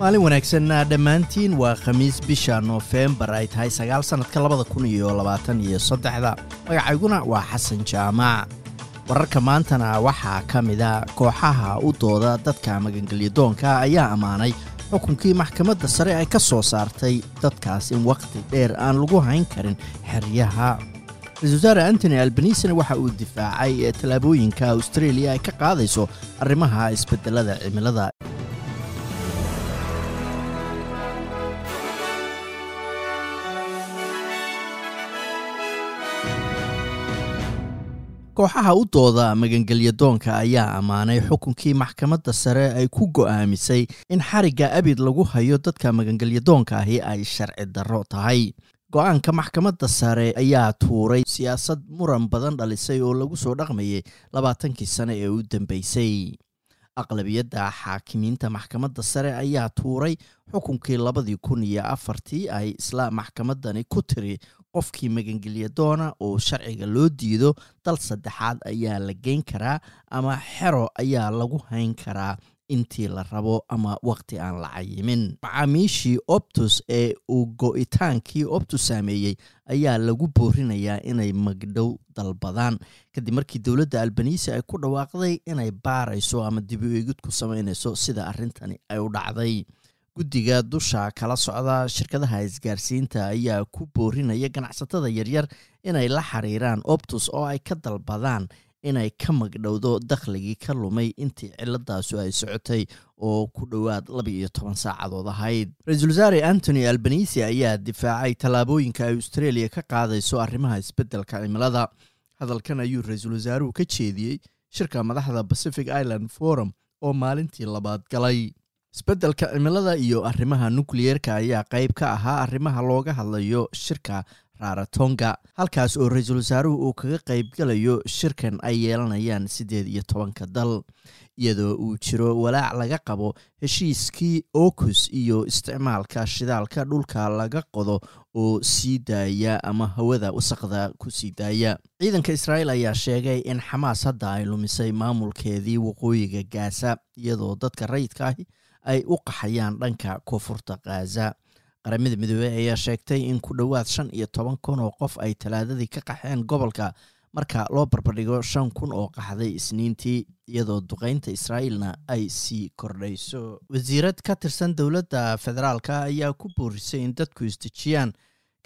maalin wanaagsan dhammaantiin waa khamiis bisha noofembar ay tahay sagaal sannadka labada kun iyo labaatan iyo saddexda. Magacayguna waa xasan jaamac. Wararka maantana waxaa ka mida kooxaha u dooda dadka magangelyadoonka ayaa ammaanay xukunkii maxkamadda sare ay ka soo saartay dadkaas in wakhti dheer aan lagu hayn karin xeryaha. Ra'isul wasaare antony albanisina waxa uu difaacay tallaabooyinka australia ay ka qaadayso arrimaha isbeddelada cimilada kooxaha u dooda magangelyadoonka ayaa ammaanay xukunkii maxkamadda sare ay ku go'aamisay in xarigga abid lagu hayo dadka magangelyadoonka ahi ay sharci darro tahay. Go'aanka maxkamadda sare ayaa tuuray siyaasad muran badan dhalisay oo lagu soo dhaqmayay labaatankii sane ee u dambeysay. Aqlabiyadda xaakimiinta maxkamadda sare ayaa tuuray xukunkii labadii kun iyo afartii ay isla maxkamaddani ku tiri qofkii magangelyadoona oo sharciga loo diido dal saddexaad ayaa la geyn karaa ama xero ayaa lagu hayn karaa intii la rabo ama wakhti aan la cayimin. Macaamiishii optus ee uu go-itaankii optus saameeyey ayaa lagu boorinayaa inay magdhow dalbadaan. Kadib markii dowladda albanisi ay ku dhawaaqday inay baarayso ama dib u eegid ku samaynayso sida arrintani ay u dhacday guddiga dusha kala socda shirkadaha isgaarsiinta ayaa ku boorinaya ganacsatada yaryar inay la xiriiraan optus oo ay ka dalbadaan inay ka magdhowdo dakhligii ka lumay intii ciladaasu ay socotay oo ku dhowaad laba iyo toban saacadood ahayd. Ra'iisul wasaare antony albanisi ayaa difaacay tallaabooyinka ay australia ka qaadayso arrimaha isbeddelka cimilada. Hadalkan ayuu ra'iisul wasaaruhu ka jeediyey shirka madaxda pacific island forum oo maalintii labaad galay isbeddelka cimilada iyo arrimaha nukliyeerka ayaa qayb ka ahaa arrimaha looga hadlayo shirka raaratonga halkaas oo ra'iisul wasaaruhu uu kaga qaybgalayo shirkan ay yeelanayaan siddeed iyo tobanka dal iyadoo uu jiro walaac laga qabo heshiiskii okus iyo isticmaalka shidaalka dhulka laga qodo oo sii daaya ama hawada wasaqda ku sii daaya. Ciidanka israa'iil ayaa sheegay in xamaas hadda ay lumisay maamulkeedii waqooyiga gaasa iyadoo dadka rayidka ahi ay u qaxayaan dhanka koonfurta khaza qaramada midoobey ayaa sheegtay in ku dhowaad shan iyo toban kun oo qof ay talaadadii ka qaxeen gobolka marka loo barbardhigo shan kun oo qaxday isniintii iyadoo duqeynta israa'iilna ay sii kordhayso. Wasiirad ka tirsan dowladda federaalka ayaa ku boorisay in dadku isdejiyaan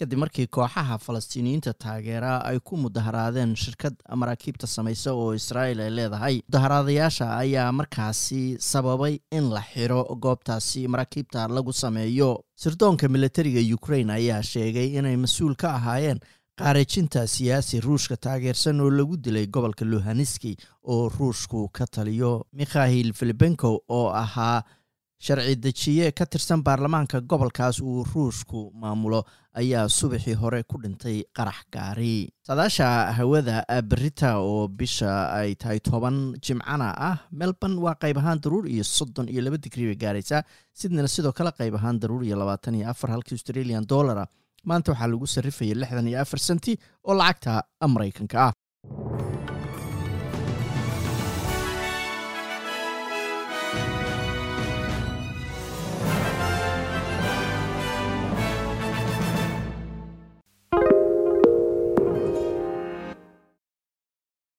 kadib markii kooxaha falastiiniyiinta taageera ay ku mudaharaadeen shirkad maraakiibta samaysa oo israa'iil ay leedahay mudaharaadayaasha ayaa markaasi sababay in la xiro goobtaasi maraakiibta lagu sameeyo. Sirdoonka militariga ukrain ayaa sheegay inay mas'uul ka ahaayeen qaarajinta siyaasi ruushka taageersan oo lagu dilay gobolka luhaniski oo ruushku ka taliyo mikhail filibenko oo ahaa sharci dejiye ka tirsan baarlamaanka gobolkaas uu ruushku maamulo ayaa subaxii hore ku dhintay qarax gaari. Saadaasha hawada berita oo bisha ay tahay toban jimcana ah melbourne waa qayb ahaan daruur iyo soddon iyo laba digrii bay gaaraysaa sidnana sidoo kale qayb ahaan daruur iyo labaatan iyo afar halkii australian dollara. Maanta waxaa lagu sarrifaya lixdan iyo afar senti oo lacagta maraykanka ah